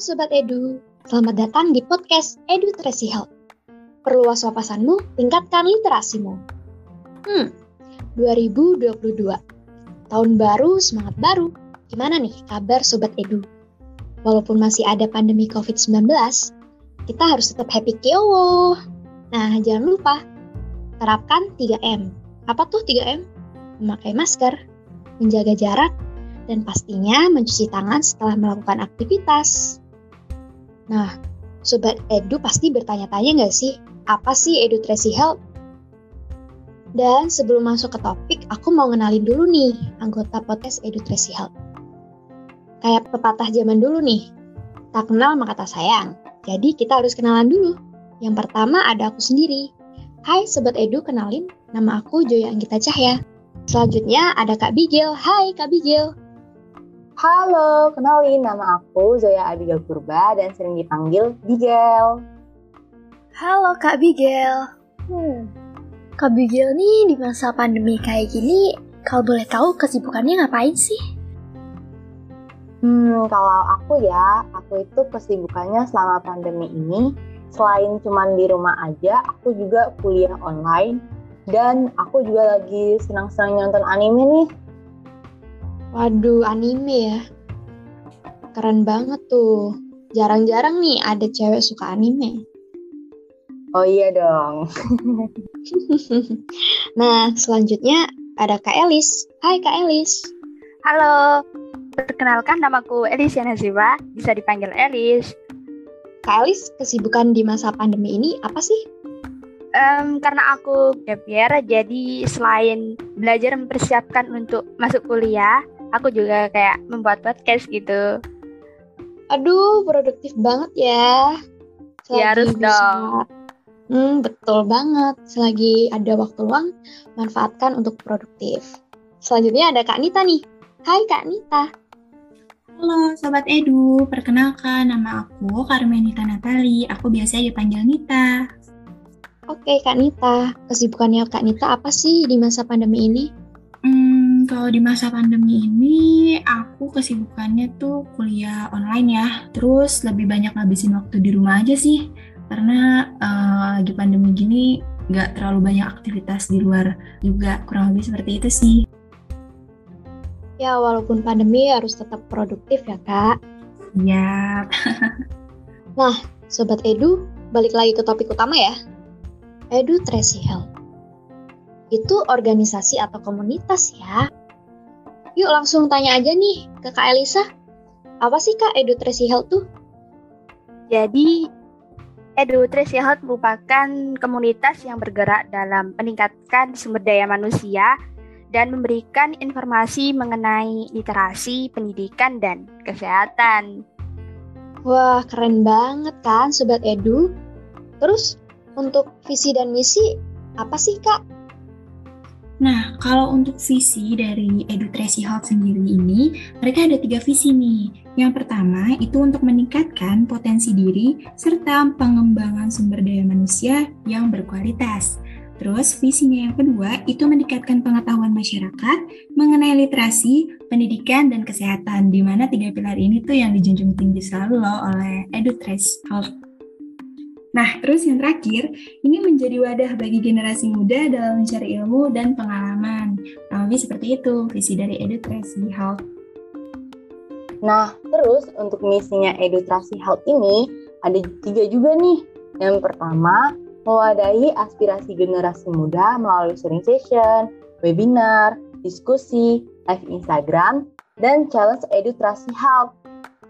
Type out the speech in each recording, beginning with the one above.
Sobat Edu, selamat datang di podcast Edu Tracy Health. Perluas wawasanmu, tingkatkan literasimu. Hmm, 2022. Tahun baru, semangat baru. Gimana nih kabar Sobat Edu? Walaupun masih ada pandemi COVID-19, kita harus tetap happy kiowo. Nah, jangan lupa, terapkan 3M. Apa tuh 3M? Memakai masker, menjaga jarak, dan pastinya mencuci tangan setelah melakukan aktivitas. Nah, Sobat Edu pasti bertanya-tanya nggak sih, apa sih Edu Tracy Health? Dan sebelum masuk ke topik, aku mau ngenalin dulu nih anggota podcast Edu Tracy Health. Kayak pepatah zaman dulu nih, tak kenal maka tak sayang. Jadi kita harus kenalan dulu. Yang pertama ada aku sendiri. Hai Sobat Edu, kenalin, nama aku Joya Anggita Cahya. Selanjutnya ada Kak Bigel. Hai Kak Bigel. Halo, kenalin nama aku Zoya Abigail Purba dan sering dipanggil Bigel. Halo Kak Bigel. Hmm. Kak Bigel nih di masa pandemi kayak gini, kalau boleh tahu kesibukannya ngapain sih? Hmm, kalau aku ya, aku itu kesibukannya selama pandemi ini, selain cuman di rumah aja, aku juga kuliah online, dan aku juga lagi senang-senang nonton anime nih Waduh, anime ya. Keren banget tuh. Jarang-jarang nih ada cewek suka anime. Oh iya dong. nah, selanjutnya ada Kak Elis. Hai Kak Elis. Halo, perkenalkan namaku Elis Yanazima, bisa dipanggil Elis. Kak Elis, kesibukan di masa pandemi ini apa sih? Um, karena aku gap year, jadi selain belajar mempersiapkan untuk masuk kuliah, aku juga kayak membuat podcast gitu. Aduh, produktif banget ya. Selagi ya harus bisa... dong. Hmm, betul banget. Selagi ada waktu luang, manfaatkan untuk produktif. Selanjutnya ada Kak Nita nih. Hai Kak Nita. Halo Sobat Edu, perkenalkan nama aku Carmenita Natali, aku biasa dipanggil Nita. Oke Kak Nita, kesibukannya Kak Nita apa sih di masa pandemi ini? Kalau di masa pandemi ini, aku kesibukannya tuh kuliah online ya. Terus lebih banyak ngabisin waktu di rumah aja sih. Karena uh, lagi pandemi gini, nggak terlalu banyak aktivitas di luar juga. Kurang lebih seperti itu sih. Ya, walaupun pandemi harus tetap produktif ya, Kak. Iya. nah, Sobat Edu, balik lagi ke topik utama ya. Edu Tracy Health itu organisasi atau komunitas ya. Yuk langsung tanya aja nih ke Kak Elisa. Apa sih Kak Edutresi Health tuh? Jadi Edutresi Health merupakan komunitas yang bergerak dalam meningkatkan sumber daya manusia dan memberikan informasi mengenai literasi, pendidikan, dan kesehatan. Wah, keren banget kan Sobat Edu? Terus, untuk visi dan misi, apa sih Kak? Nah, kalau untuk visi dari Edutresi Health sendiri ini, mereka ada tiga visi nih. Yang pertama itu untuk meningkatkan potensi diri serta pengembangan sumber daya manusia yang berkualitas. Terus visinya yang kedua itu meningkatkan pengetahuan masyarakat mengenai literasi, pendidikan, dan kesehatan, di mana tiga pilar ini tuh yang dijunjung tinggi selalu loh oleh Edutresi Health Nah, terus yang terakhir, ini menjadi wadah bagi generasi muda dalam mencari ilmu dan pengalaman. Lebih seperti itu visi dari Edutrasi Health. Nah, terus untuk misinya Edutrasi Health ini ada tiga juga nih. Yang pertama, mewadahi aspirasi generasi muda melalui sharing session, webinar, diskusi, live Instagram, dan challenge Edutrasi Health.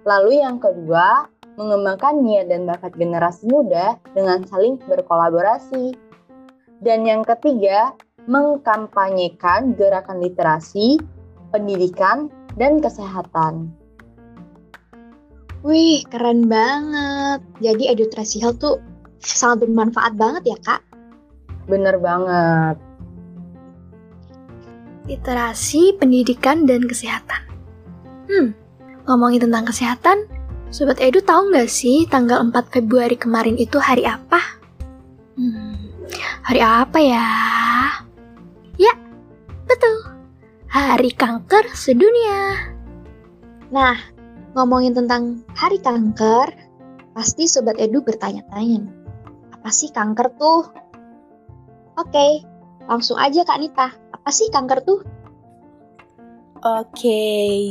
Lalu yang kedua, mengembangkan niat dan bakat generasi muda dengan saling berkolaborasi. Dan yang ketiga, mengkampanyekan gerakan literasi, pendidikan, dan kesehatan. Wih, keren banget. Jadi edukasi health tuh sangat bermanfaat banget ya, Kak? Bener banget. Literasi, pendidikan, dan kesehatan. Hmm, ngomongin tentang kesehatan, Sobat Edu tahu nggak sih tanggal 4 Februari kemarin itu hari apa? Hmm, hari apa ya? Ya, betul. Hari Kanker Sedunia. Nah, ngomongin tentang hari kanker, pasti Sobat Edu bertanya-tanya, apa sih kanker tuh? Oke, langsung aja Kak Nita, apa sih kanker tuh? Oke,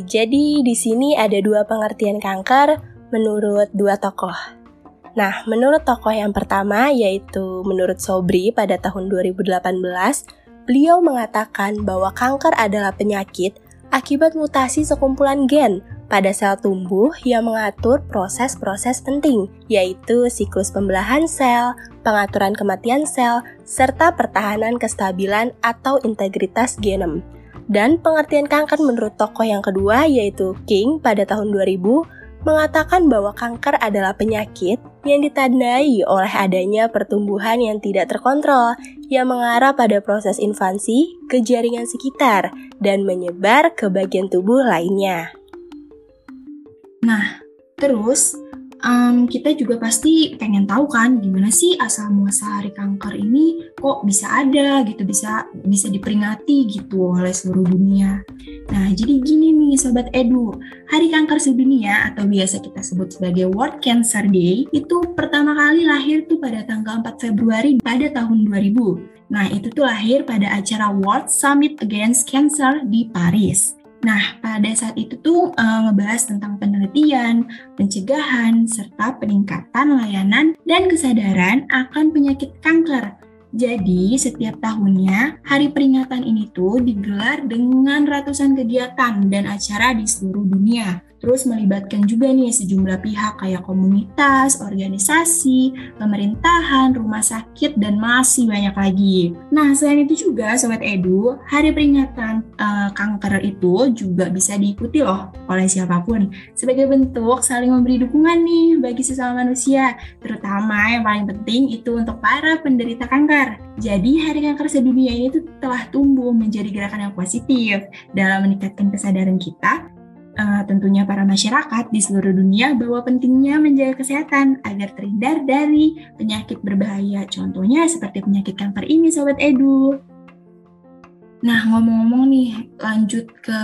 jadi di sini ada dua pengertian kanker menurut dua tokoh. Nah, menurut tokoh yang pertama yaitu menurut Sobri pada tahun 2018, beliau mengatakan bahwa kanker adalah penyakit akibat mutasi sekumpulan gen pada sel tumbuh yang mengatur proses-proses penting, yaitu siklus pembelahan sel, pengaturan kematian sel, serta pertahanan kestabilan atau integritas genom. Dan pengertian kanker menurut tokoh yang kedua yaitu King pada tahun 2000 mengatakan bahwa kanker adalah penyakit yang ditandai oleh adanya pertumbuhan yang tidak terkontrol yang mengarah pada proses invasi ke jaringan sekitar dan menyebar ke bagian tubuh lainnya. Nah, terus um, kita juga pasti pengen tahu kan gimana sih asal muasal hari kanker ini kok bisa ada gitu bisa bisa diperingati gitu oleh seluruh dunia. Nah jadi gini nih sobat Edu, Hari Kanker Sedunia atau biasa kita sebut sebagai World Cancer Day itu pertama kali lahir tuh pada tanggal 4 Februari pada tahun 2000. Nah itu tuh lahir pada acara World Summit Against Cancer di Paris. Nah, pada saat itu tuh uh, ngebahas tentang penelitian, pencegahan, serta peningkatan layanan dan kesadaran akan penyakit kanker. Jadi, setiap tahunnya, hari peringatan ini tuh digelar dengan ratusan kegiatan dan acara di seluruh dunia. Terus melibatkan juga nih sejumlah pihak kayak komunitas, organisasi, pemerintahan, rumah sakit, dan masih banyak lagi. Nah, selain itu juga Sobat Edu, hari peringatan uh, kanker itu juga bisa diikuti loh oleh siapa pun sebagai bentuk saling memberi dukungan nih bagi sesama manusia, terutama yang paling penting itu untuk para penderita kanker. Jadi, Hari Kanker Sedunia ini tuh telah tumbuh menjadi gerakan yang positif dalam meningkatkan kesadaran kita uh, tentunya para masyarakat di seluruh dunia bahwa pentingnya menjaga kesehatan agar terhindar dari penyakit berbahaya. Contohnya seperti penyakit kanker ini, Sobat Edu. Nah, ngomong-ngomong nih, lanjut ke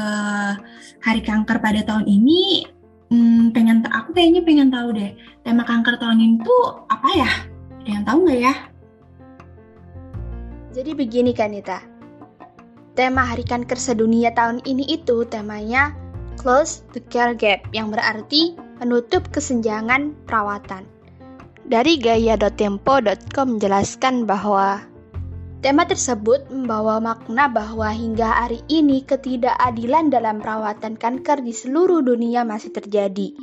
Hari Kanker pada tahun ini, hmm, pengen aku kayaknya pengen tahu deh, tema kanker tahun ini tuh apa ya? Ada yang tahu nggak ya? Jadi begini Kanita, tema Hari Kanker Sedunia tahun ini itu temanya close the care gap yang berarti menutup kesenjangan perawatan. Dari gaya.tempo.com menjelaskan bahwa tema tersebut membawa makna bahwa hingga hari ini ketidakadilan dalam perawatan kanker di seluruh dunia masih terjadi.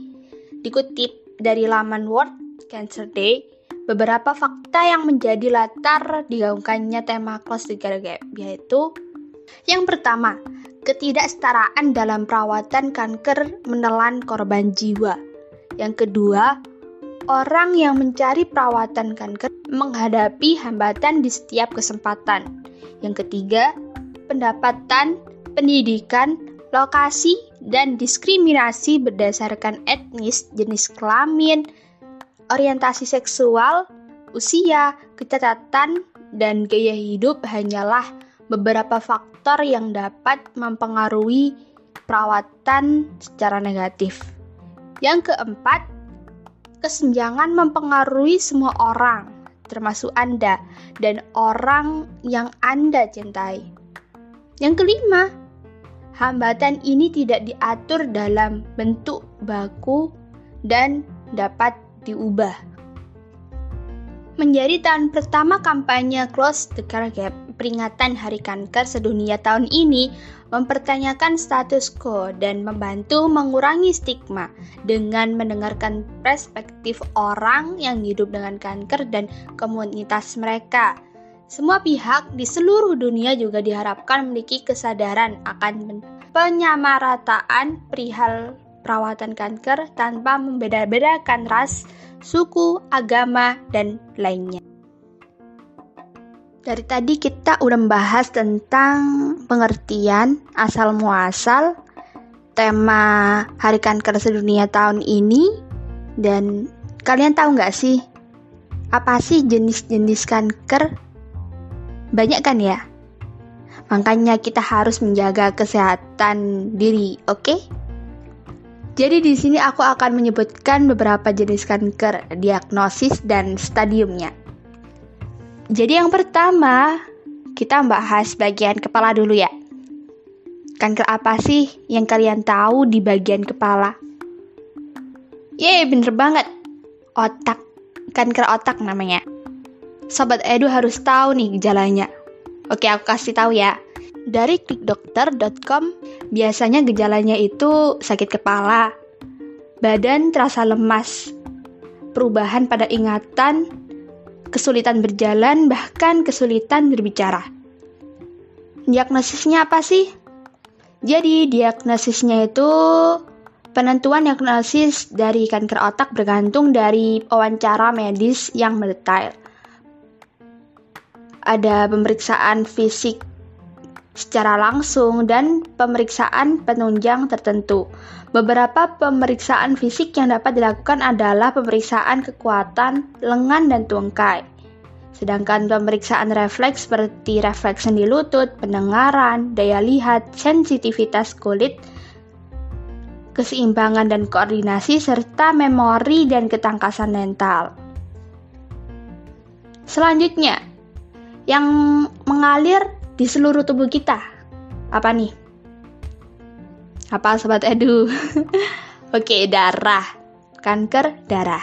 Dikutip dari laman World Cancer Day, beberapa fakta yang menjadi latar digaungkannya tema Close the Care Gap yaitu yang pertama, ketidaksetaraan dalam perawatan kanker menelan korban jiwa. Yang kedua, orang yang mencari perawatan kanker menghadapi hambatan di setiap kesempatan. Yang ketiga, pendapatan, pendidikan, lokasi, dan diskriminasi berdasarkan etnis, jenis kelamin, orientasi seksual, usia, kecacatan, dan gaya hidup hanyalah beberapa faktor yang dapat mempengaruhi perawatan secara negatif. Yang keempat, kesenjangan mempengaruhi semua orang, termasuk Anda dan orang yang Anda cintai. Yang kelima, hambatan ini tidak diatur dalam bentuk baku dan dapat diubah. Menjadi tahun pertama kampanye Close the Care Gap, peringatan Hari Kanker Sedunia tahun ini mempertanyakan status quo dan membantu mengurangi stigma dengan mendengarkan perspektif orang yang hidup dengan kanker dan komunitas mereka. Semua pihak di seluruh dunia juga diharapkan memiliki kesadaran akan penyamarataan perihal perawatan kanker tanpa membeda-bedakan ras, suku, agama, dan lainnya. Dari tadi kita udah membahas tentang pengertian asal muasal tema Hari Kanker Sedunia tahun ini dan kalian tahu nggak sih apa sih jenis-jenis kanker? Banyak kan ya? Makanya kita harus menjaga kesehatan diri, oke? Okay? Jadi di sini aku akan menyebutkan beberapa jenis kanker, diagnosis dan stadiumnya. Jadi yang pertama, kita bahas bagian kepala dulu ya. Kanker apa sih yang kalian tahu di bagian kepala? Yeay, bener banget. Otak. Kanker otak namanya. Sobat Edu harus tahu nih gejalanya. Oke, aku kasih tahu ya. Dari klikdokter.com, biasanya gejalanya itu sakit kepala, badan terasa lemas, perubahan pada ingatan, kesulitan berjalan, bahkan kesulitan berbicara. Diagnosisnya apa sih? Jadi, diagnosisnya itu penentuan diagnosis dari kanker otak bergantung dari wawancara medis yang mendetail. Ada pemeriksaan fisik secara langsung dan pemeriksaan penunjang tertentu. Beberapa pemeriksaan fisik yang dapat dilakukan adalah pemeriksaan kekuatan lengan dan tungkai. Sedangkan pemeriksaan refleks seperti refleks sendi lutut, pendengaran, daya lihat, sensitivitas kulit, keseimbangan dan koordinasi, serta memori dan ketangkasan mental. Selanjutnya, yang mengalir di seluruh tubuh kita. Apa nih? Apa sobat edu? Oke, darah. Kanker darah.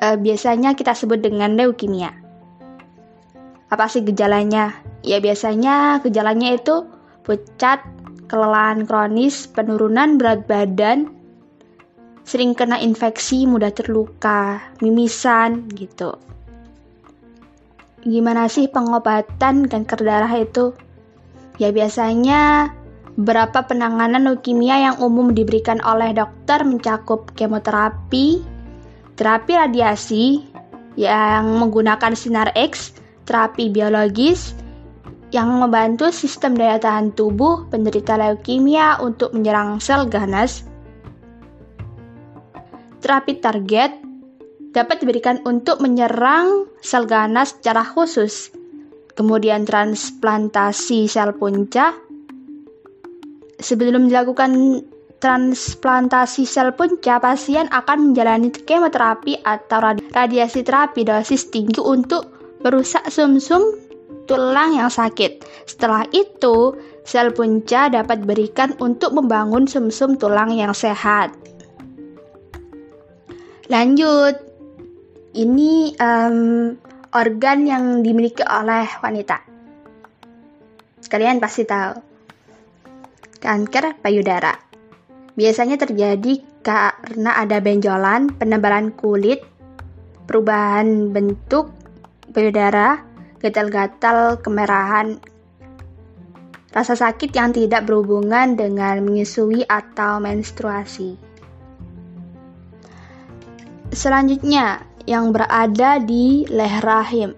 E, biasanya kita sebut dengan leukemia. Apa sih gejalanya? Ya biasanya gejalanya itu pucat, kelelahan kronis, penurunan berat badan, sering kena infeksi, mudah terluka, mimisan gitu gimana sih pengobatan kanker darah itu? Ya biasanya beberapa penanganan leukemia yang umum diberikan oleh dokter mencakup kemoterapi, terapi radiasi yang menggunakan sinar X, terapi biologis yang membantu sistem daya tahan tubuh penderita leukemia untuk menyerang sel ganas, terapi target dapat diberikan untuk menyerang sel ganas secara khusus. Kemudian transplantasi sel punca. Sebelum dilakukan transplantasi sel punca, pasien akan menjalani kemoterapi atau radiasi terapi dosis tinggi untuk merusak sumsum -sum tulang yang sakit. Setelah itu, sel punca dapat diberikan untuk membangun sumsum -sum tulang yang sehat. Lanjut, ini um, organ yang dimiliki oleh wanita. Kalian pasti tahu. Kanker payudara. Biasanya terjadi karena ada benjolan, penebalan kulit, perubahan bentuk payudara, gatal-gatal, kemerahan, rasa sakit yang tidak berhubungan dengan menyusui atau menstruasi. Selanjutnya, yang berada di leher rahim.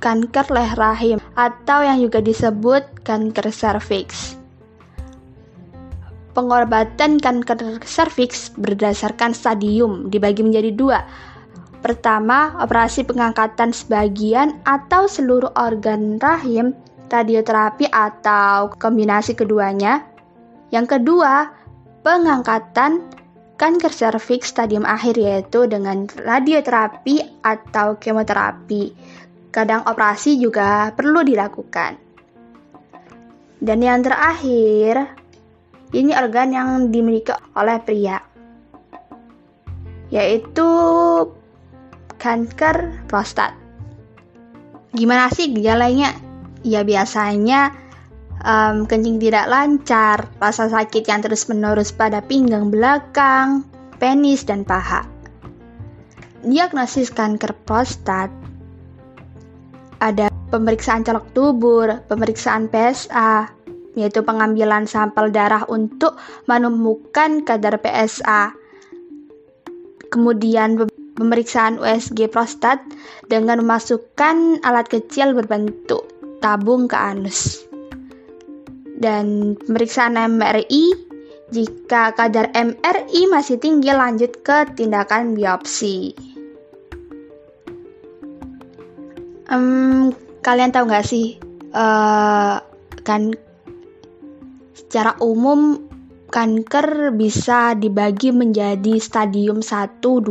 Kanker leher rahim atau yang juga disebut kanker serviks. Pengobatan kanker serviks berdasarkan stadium dibagi menjadi dua. Pertama, operasi pengangkatan sebagian atau seluruh organ rahim, radioterapi atau kombinasi keduanya. Yang kedua, pengangkatan kanker serviks stadium akhir yaitu dengan radioterapi atau kemoterapi. Kadang operasi juga perlu dilakukan. Dan yang terakhir, ini organ yang dimiliki oleh pria, yaitu kanker prostat. Gimana sih gejalanya? Ya biasanya um, kencing tidak lancar, rasa sakit yang terus-menerus pada pinggang belakang, penis, dan paha. Diagnosis kanker prostat ada pemeriksaan colok tubur, pemeriksaan PSA, yaitu pengambilan sampel darah untuk menemukan kadar PSA. Kemudian pemeriksaan USG prostat dengan memasukkan alat kecil berbentuk tabung ke anus dan pemeriksaan MRI. Jika kadar MRI masih tinggi, lanjut ke tindakan biopsi. Um, kalian tahu nggak sih, uh, kan secara umum kanker bisa dibagi menjadi stadium 1, 2,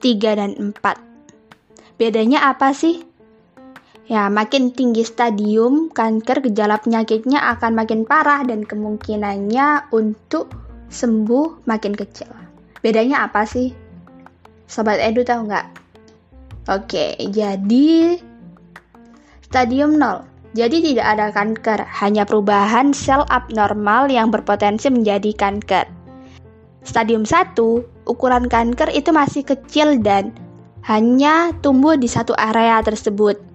3, dan 4. Bedanya apa sih? Ya, makin tinggi stadium kanker, gejala penyakitnya akan makin parah dan kemungkinannya untuk sembuh makin kecil. Bedanya apa sih? Sobat Edu tahu nggak? Oke, jadi stadium 0. Jadi tidak ada kanker, hanya perubahan sel abnormal yang berpotensi menjadi kanker. Stadium 1, ukuran kanker itu masih kecil dan hanya tumbuh di satu area tersebut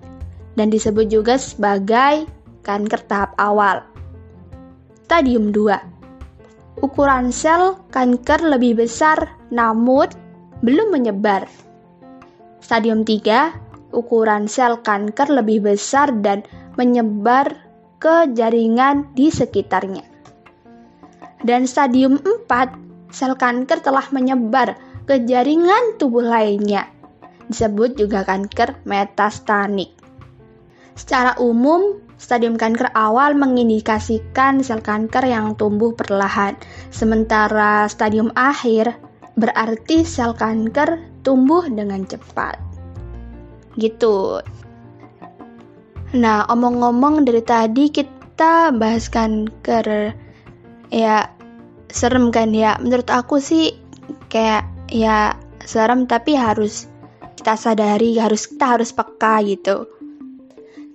dan disebut juga sebagai kanker tahap awal. Stadium 2. Ukuran sel kanker lebih besar namun belum menyebar. Stadium 3. Ukuran sel kanker lebih besar dan menyebar ke jaringan di sekitarnya. Dan stadium 4, sel kanker telah menyebar ke jaringan tubuh lainnya. Disebut juga kanker metastatik. Secara umum, stadium kanker awal mengindikasikan sel kanker yang tumbuh perlahan, sementara stadium akhir berarti sel kanker tumbuh dengan cepat. Gitu. Nah, omong-omong dari tadi kita bahas kanker ya serem kan ya. Menurut aku sih kayak ya serem tapi harus kita sadari, harus kita harus peka gitu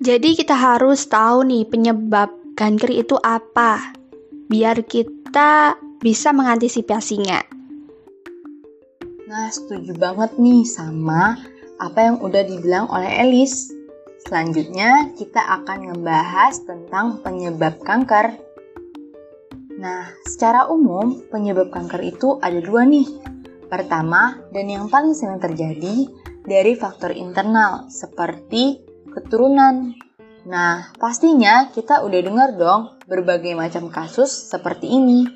jadi kita harus tahu nih penyebab kanker itu apa, biar kita bisa mengantisipasinya. Nah, setuju banget nih sama apa yang udah dibilang oleh Elis. Selanjutnya, kita akan ngebahas tentang penyebab kanker. Nah, secara umum, penyebab kanker itu ada dua nih. Pertama, dan yang paling sering terjadi, dari faktor internal, seperti keturunan. Nah, pastinya kita udah dengar dong berbagai macam kasus seperti ini.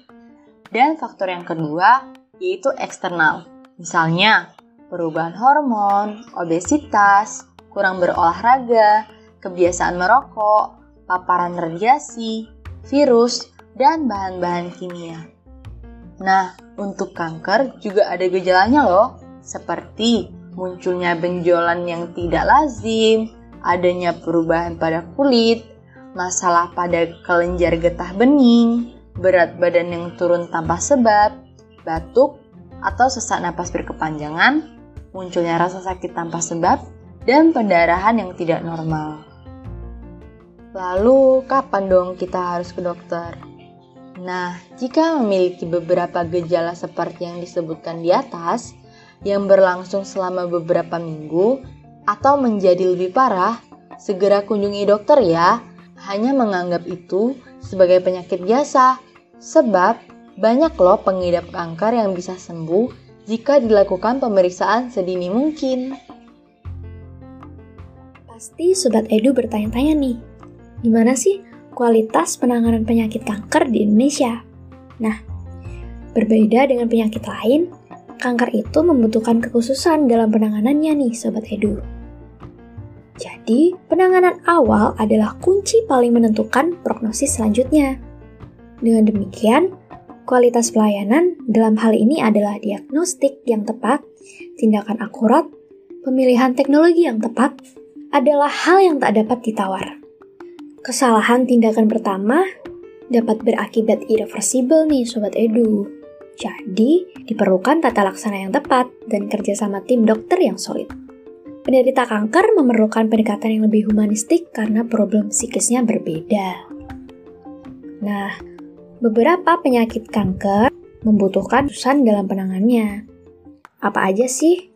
Dan faktor yang kedua yaitu eksternal. Misalnya, perubahan hormon, obesitas, kurang berolahraga, kebiasaan merokok, paparan radiasi, virus, dan bahan-bahan kimia. Nah, untuk kanker juga ada gejalanya loh, seperti munculnya benjolan yang tidak lazim, adanya perubahan pada kulit, masalah pada kelenjar getah bening, berat badan yang turun tanpa sebab, batuk, atau sesak napas berkepanjangan, munculnya rasa sakit tanpa sebab, dan pendarahan yang tidak normal. Lalu, kapan dong kita harus ke dokter? Nah, jika memiliki beberapa gejala seperti yang disebutkan di atas, yang berlangsung selama beberapa minggu, atau menjadi lebih parah, segera kunjungi dokter ya. Hanya menganggap itu sebagai penyakit biasa, sebab banyak loh pengidap kanker yang bisa sembuh jika dilakukan pemeriksaan sedini mungkin. Pasti Sobat Edu bertanya-tanya nih, gimana sih kualitas penanganan penyakit kanker di Indonesia? Nah, berbeda dengan penyakit lain, kanker itu membutuhkan kekhususan dalam penanganannya nih Sobat Edu. Jadi, penanganan awal adalah kunci paling menentukan prognosis selanjutnya. Dengan demikian, kualitas pelayanan dalam hal ini adalah diagnostik yang tepat, tindakan akurat, pemilihan teknologi yang tepat, adalah hal yang tak dapat ditawar. Kesalahan tindakan pertama dapat berakibat irreversible nih Sobat Edu. Jadi, diperlukan tata laksana yang tepat dan kerjasama tim dokter yang solid. Penderita kanker memerlukan pendekatan yang lebih humanistik karena problem psikisnya berbeda. Nah, beberapa penyakit kanker membutuhkan khususan dalam penanganannya. Apa aja sih?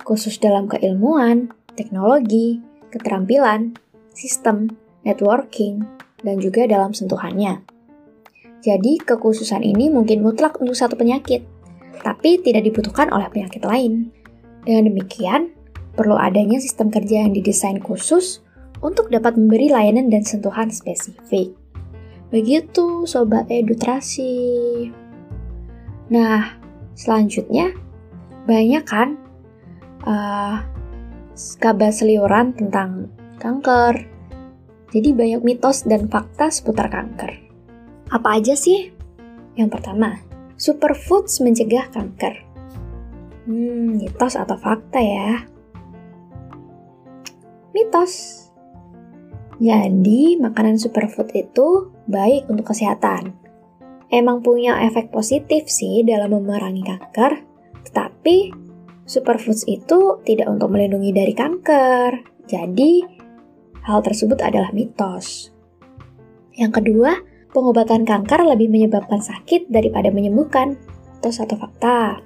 Khusus dalam keilmuan, teknologi, keterampilan, sistem, networking, dan juga dalam sentuhannya. Jadi, kekhususan ini mungkin mutlak untuk satu penyakit, tapi tidak dibutuhkan oleh penyakit lain. Dengan demikian, perlu adanya sistem kerja yang didesain khusus untuk dapat memberi layanan dan sentuhan spesifik. Begitu Sobat Edutrasi. Nah, selanjutnya banyak kan uh, kabar seliuran tentang kanker. Jadi banyak mitos dan fakta seputar kanker. Apa aja sih? Yang pertama, superfoods mencegah kanker. Hmm, mitos atau fakta ya? Mitos. Jadi, makanan superfood itu baik untuk kesehatan. Emang punya efek positif sih dalam memerangi kanker, tetapi superfoods itu tidak untuk melindungi dari kanker. Jadi, hal tersebut adalah mitos. Yang kedua, pengobatan kanker lebih menyebabkan sakit daripada menyembuhkan. Atau fakta?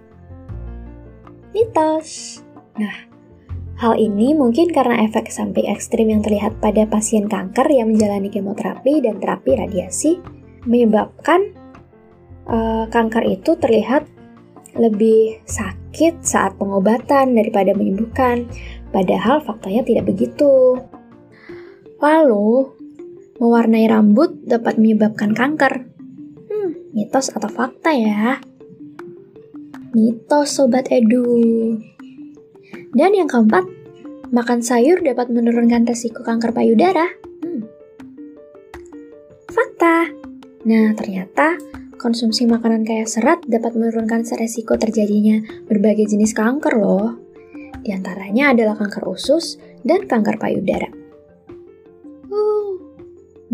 Mitos. Nah, Hal ini mungkin karena efek samping ekstrim yang terlihat pada pasien kanker yang menjalani kemoterapi dan terapi radiasi, menyebabkan uh, kanker itu terlihat lebih sakit saat pengobatan daripada menyembuhkan, padahal faktanya tidak begitu. Lalu, mewarnai rambut dapat menyebabkan kanker. Hmm, mitos atau fakta ya? Mitos Sobat Edu. Dan yang keempat, makan sayur dapat menurunkan resiko kanker payudara. Hmm. Fakta. Nah, ternyata konsumsi makanan kaya serat dapat menurunkan resiko terjadinya berbagai jenis kanker loh. Di antaranya adalah kanker usus dan kanker payudara. Uh,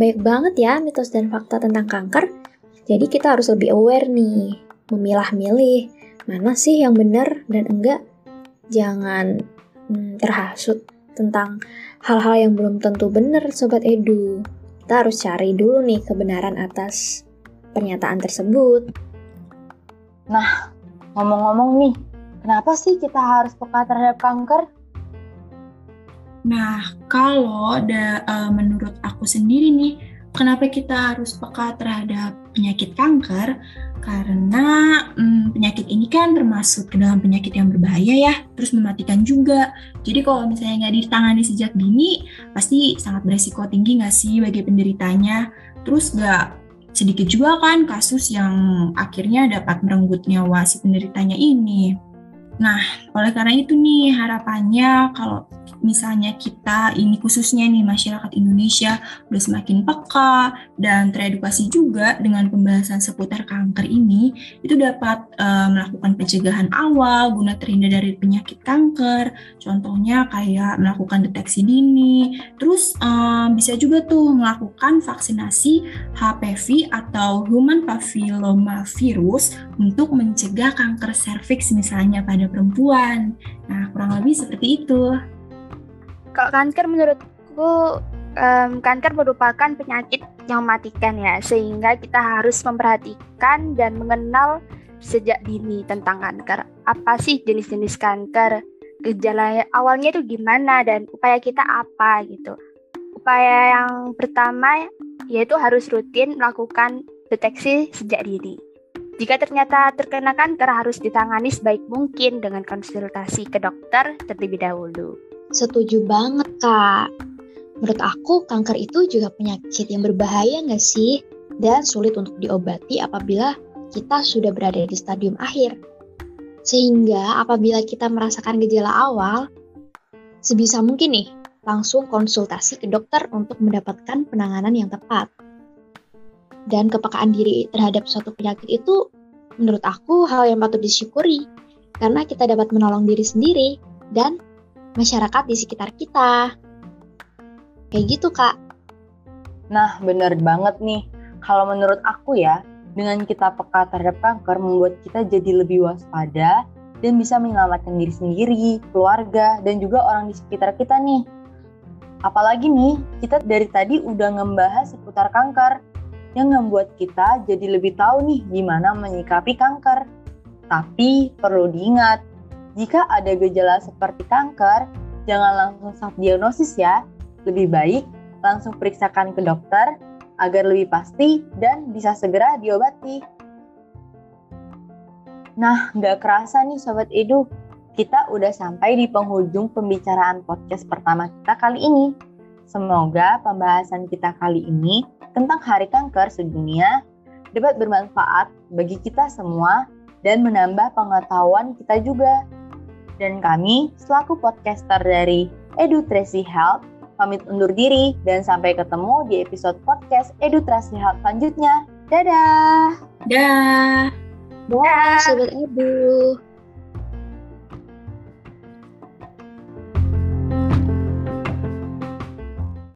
baik banget ya mitos dan fakta tentang kanker. Jadi kita harus lebih aware nih, memilah-milih mana sih yang benar dan enggak jangan hmm, terhasut tentang hal-hal yang belum tentu benar Sobat Edu. Kita harus cari dulu nih kebenaran atas pernyataan tersebut. Nah, ngomong-ngomong nih, kenapa sih kita harus peka terhadap kanker? Nah, kalau da, uh, menurut aku sendiri nih, kenapa kita harus peka terhadap penyakit kanker? Karena hmm, penyakit ini kan termasuk ke dalam penyakit yang berbahaya ya, terus mematikan juga. Jadi kalau misalnya nggak ditangani sejak dini, pasti sangat beresiko tinggi nggak sih bagi penderitanya. Terus nggak sedikit juga kan kasus yang akhirnya dapat merenggut nyawa si penderitanya ini. Nah, oleh karena itu nih harapannya kalau misalnya kita ini khususnya nih masyarakat Indonesia udah semakin peka dan teredukasi juga dengan pembahasan seputar kanker ini itu dapat uh, melakukan pencegahan awal guna terhindar dari penyakit kanker. Contohnya kayak melakukan deteksi dini terus uh, bisa juga tuh melakukan vaksinasi HPV atau human papilloma virus untuk mencegah kanker serviks misalnya pada perempuan. Nah kurang lebih seperti itu kalau kanker menurutku um, kanker merupakan penyakit yang mematikan ya, sehingga kita harus memperhatikan dan mengenal sejak dini tentang kanker. Apa sih jenis-jenis kanker? Gejala awalnya itu gimana dan upaya kita apa gitu. Upaya yang pertama yaitu harus rutin melakukan deteksi sejak dini. Jika ternyata terkena kanker harus ditangani sebaik mungkin dengan konsultasi ke dokter terlebih dahulu. Setuju banget, Kak. Menurut aku, kanker itu juga penyakit yang berbahaya nggak sih? Dan sulit untuk diobati apabila kita sudah berada di stadium akhir. Sehingga apabila kita merasakan gejala awal, sebisa mungkin nih, langsung konsultasi ke dokter untuk mendapatkan penanganan yang tepat. Dan kepekaan diri terhadap suatu penyakit itu menurut aku hal yang patut disyukuri karena kita dapat menolong diri sendiri dan masyarakat di sekitar kita. Kayak gitu, Kak. Nah, bener banget nih. Kalau menurut aku ya, dengan kita peka terhadap kanker membuat kita jadi lebih waspada dan bisa menyelamatkan diri sendiri, keluarga, dan juga orang di sekitar kita nih. Apalagi nih, kita dari tadi udah ngebahas seputar kanker, yang membuat kita jadi lebih tahu nih gimana menyikapi kanker. Tapi perlu diingat, jika ada gejala seperti kanker, jangan langsung self diagnosis ya. Lebih baik langsung periksakan ke dokter agar lebih pasti dan bisa segera diobati. Nah, nggak kerasa nih Sobat Edu, kita udah sampai di penghujung pembicaraan podcast pertama kita kali ini. Semoga pembahasan kita kali ini tentang Hari Kanker Sedunia dapat bermanfaat bagi kita semua dan menambah pengetahuan kita juga. Dan kami, selaku podcaster dari Edutrasi Health, pamit undur diri dan sampai ketemu di episode podcast Edutrasi Health selanjutnya. Dadah! Dah. Dah, Sobat Edu.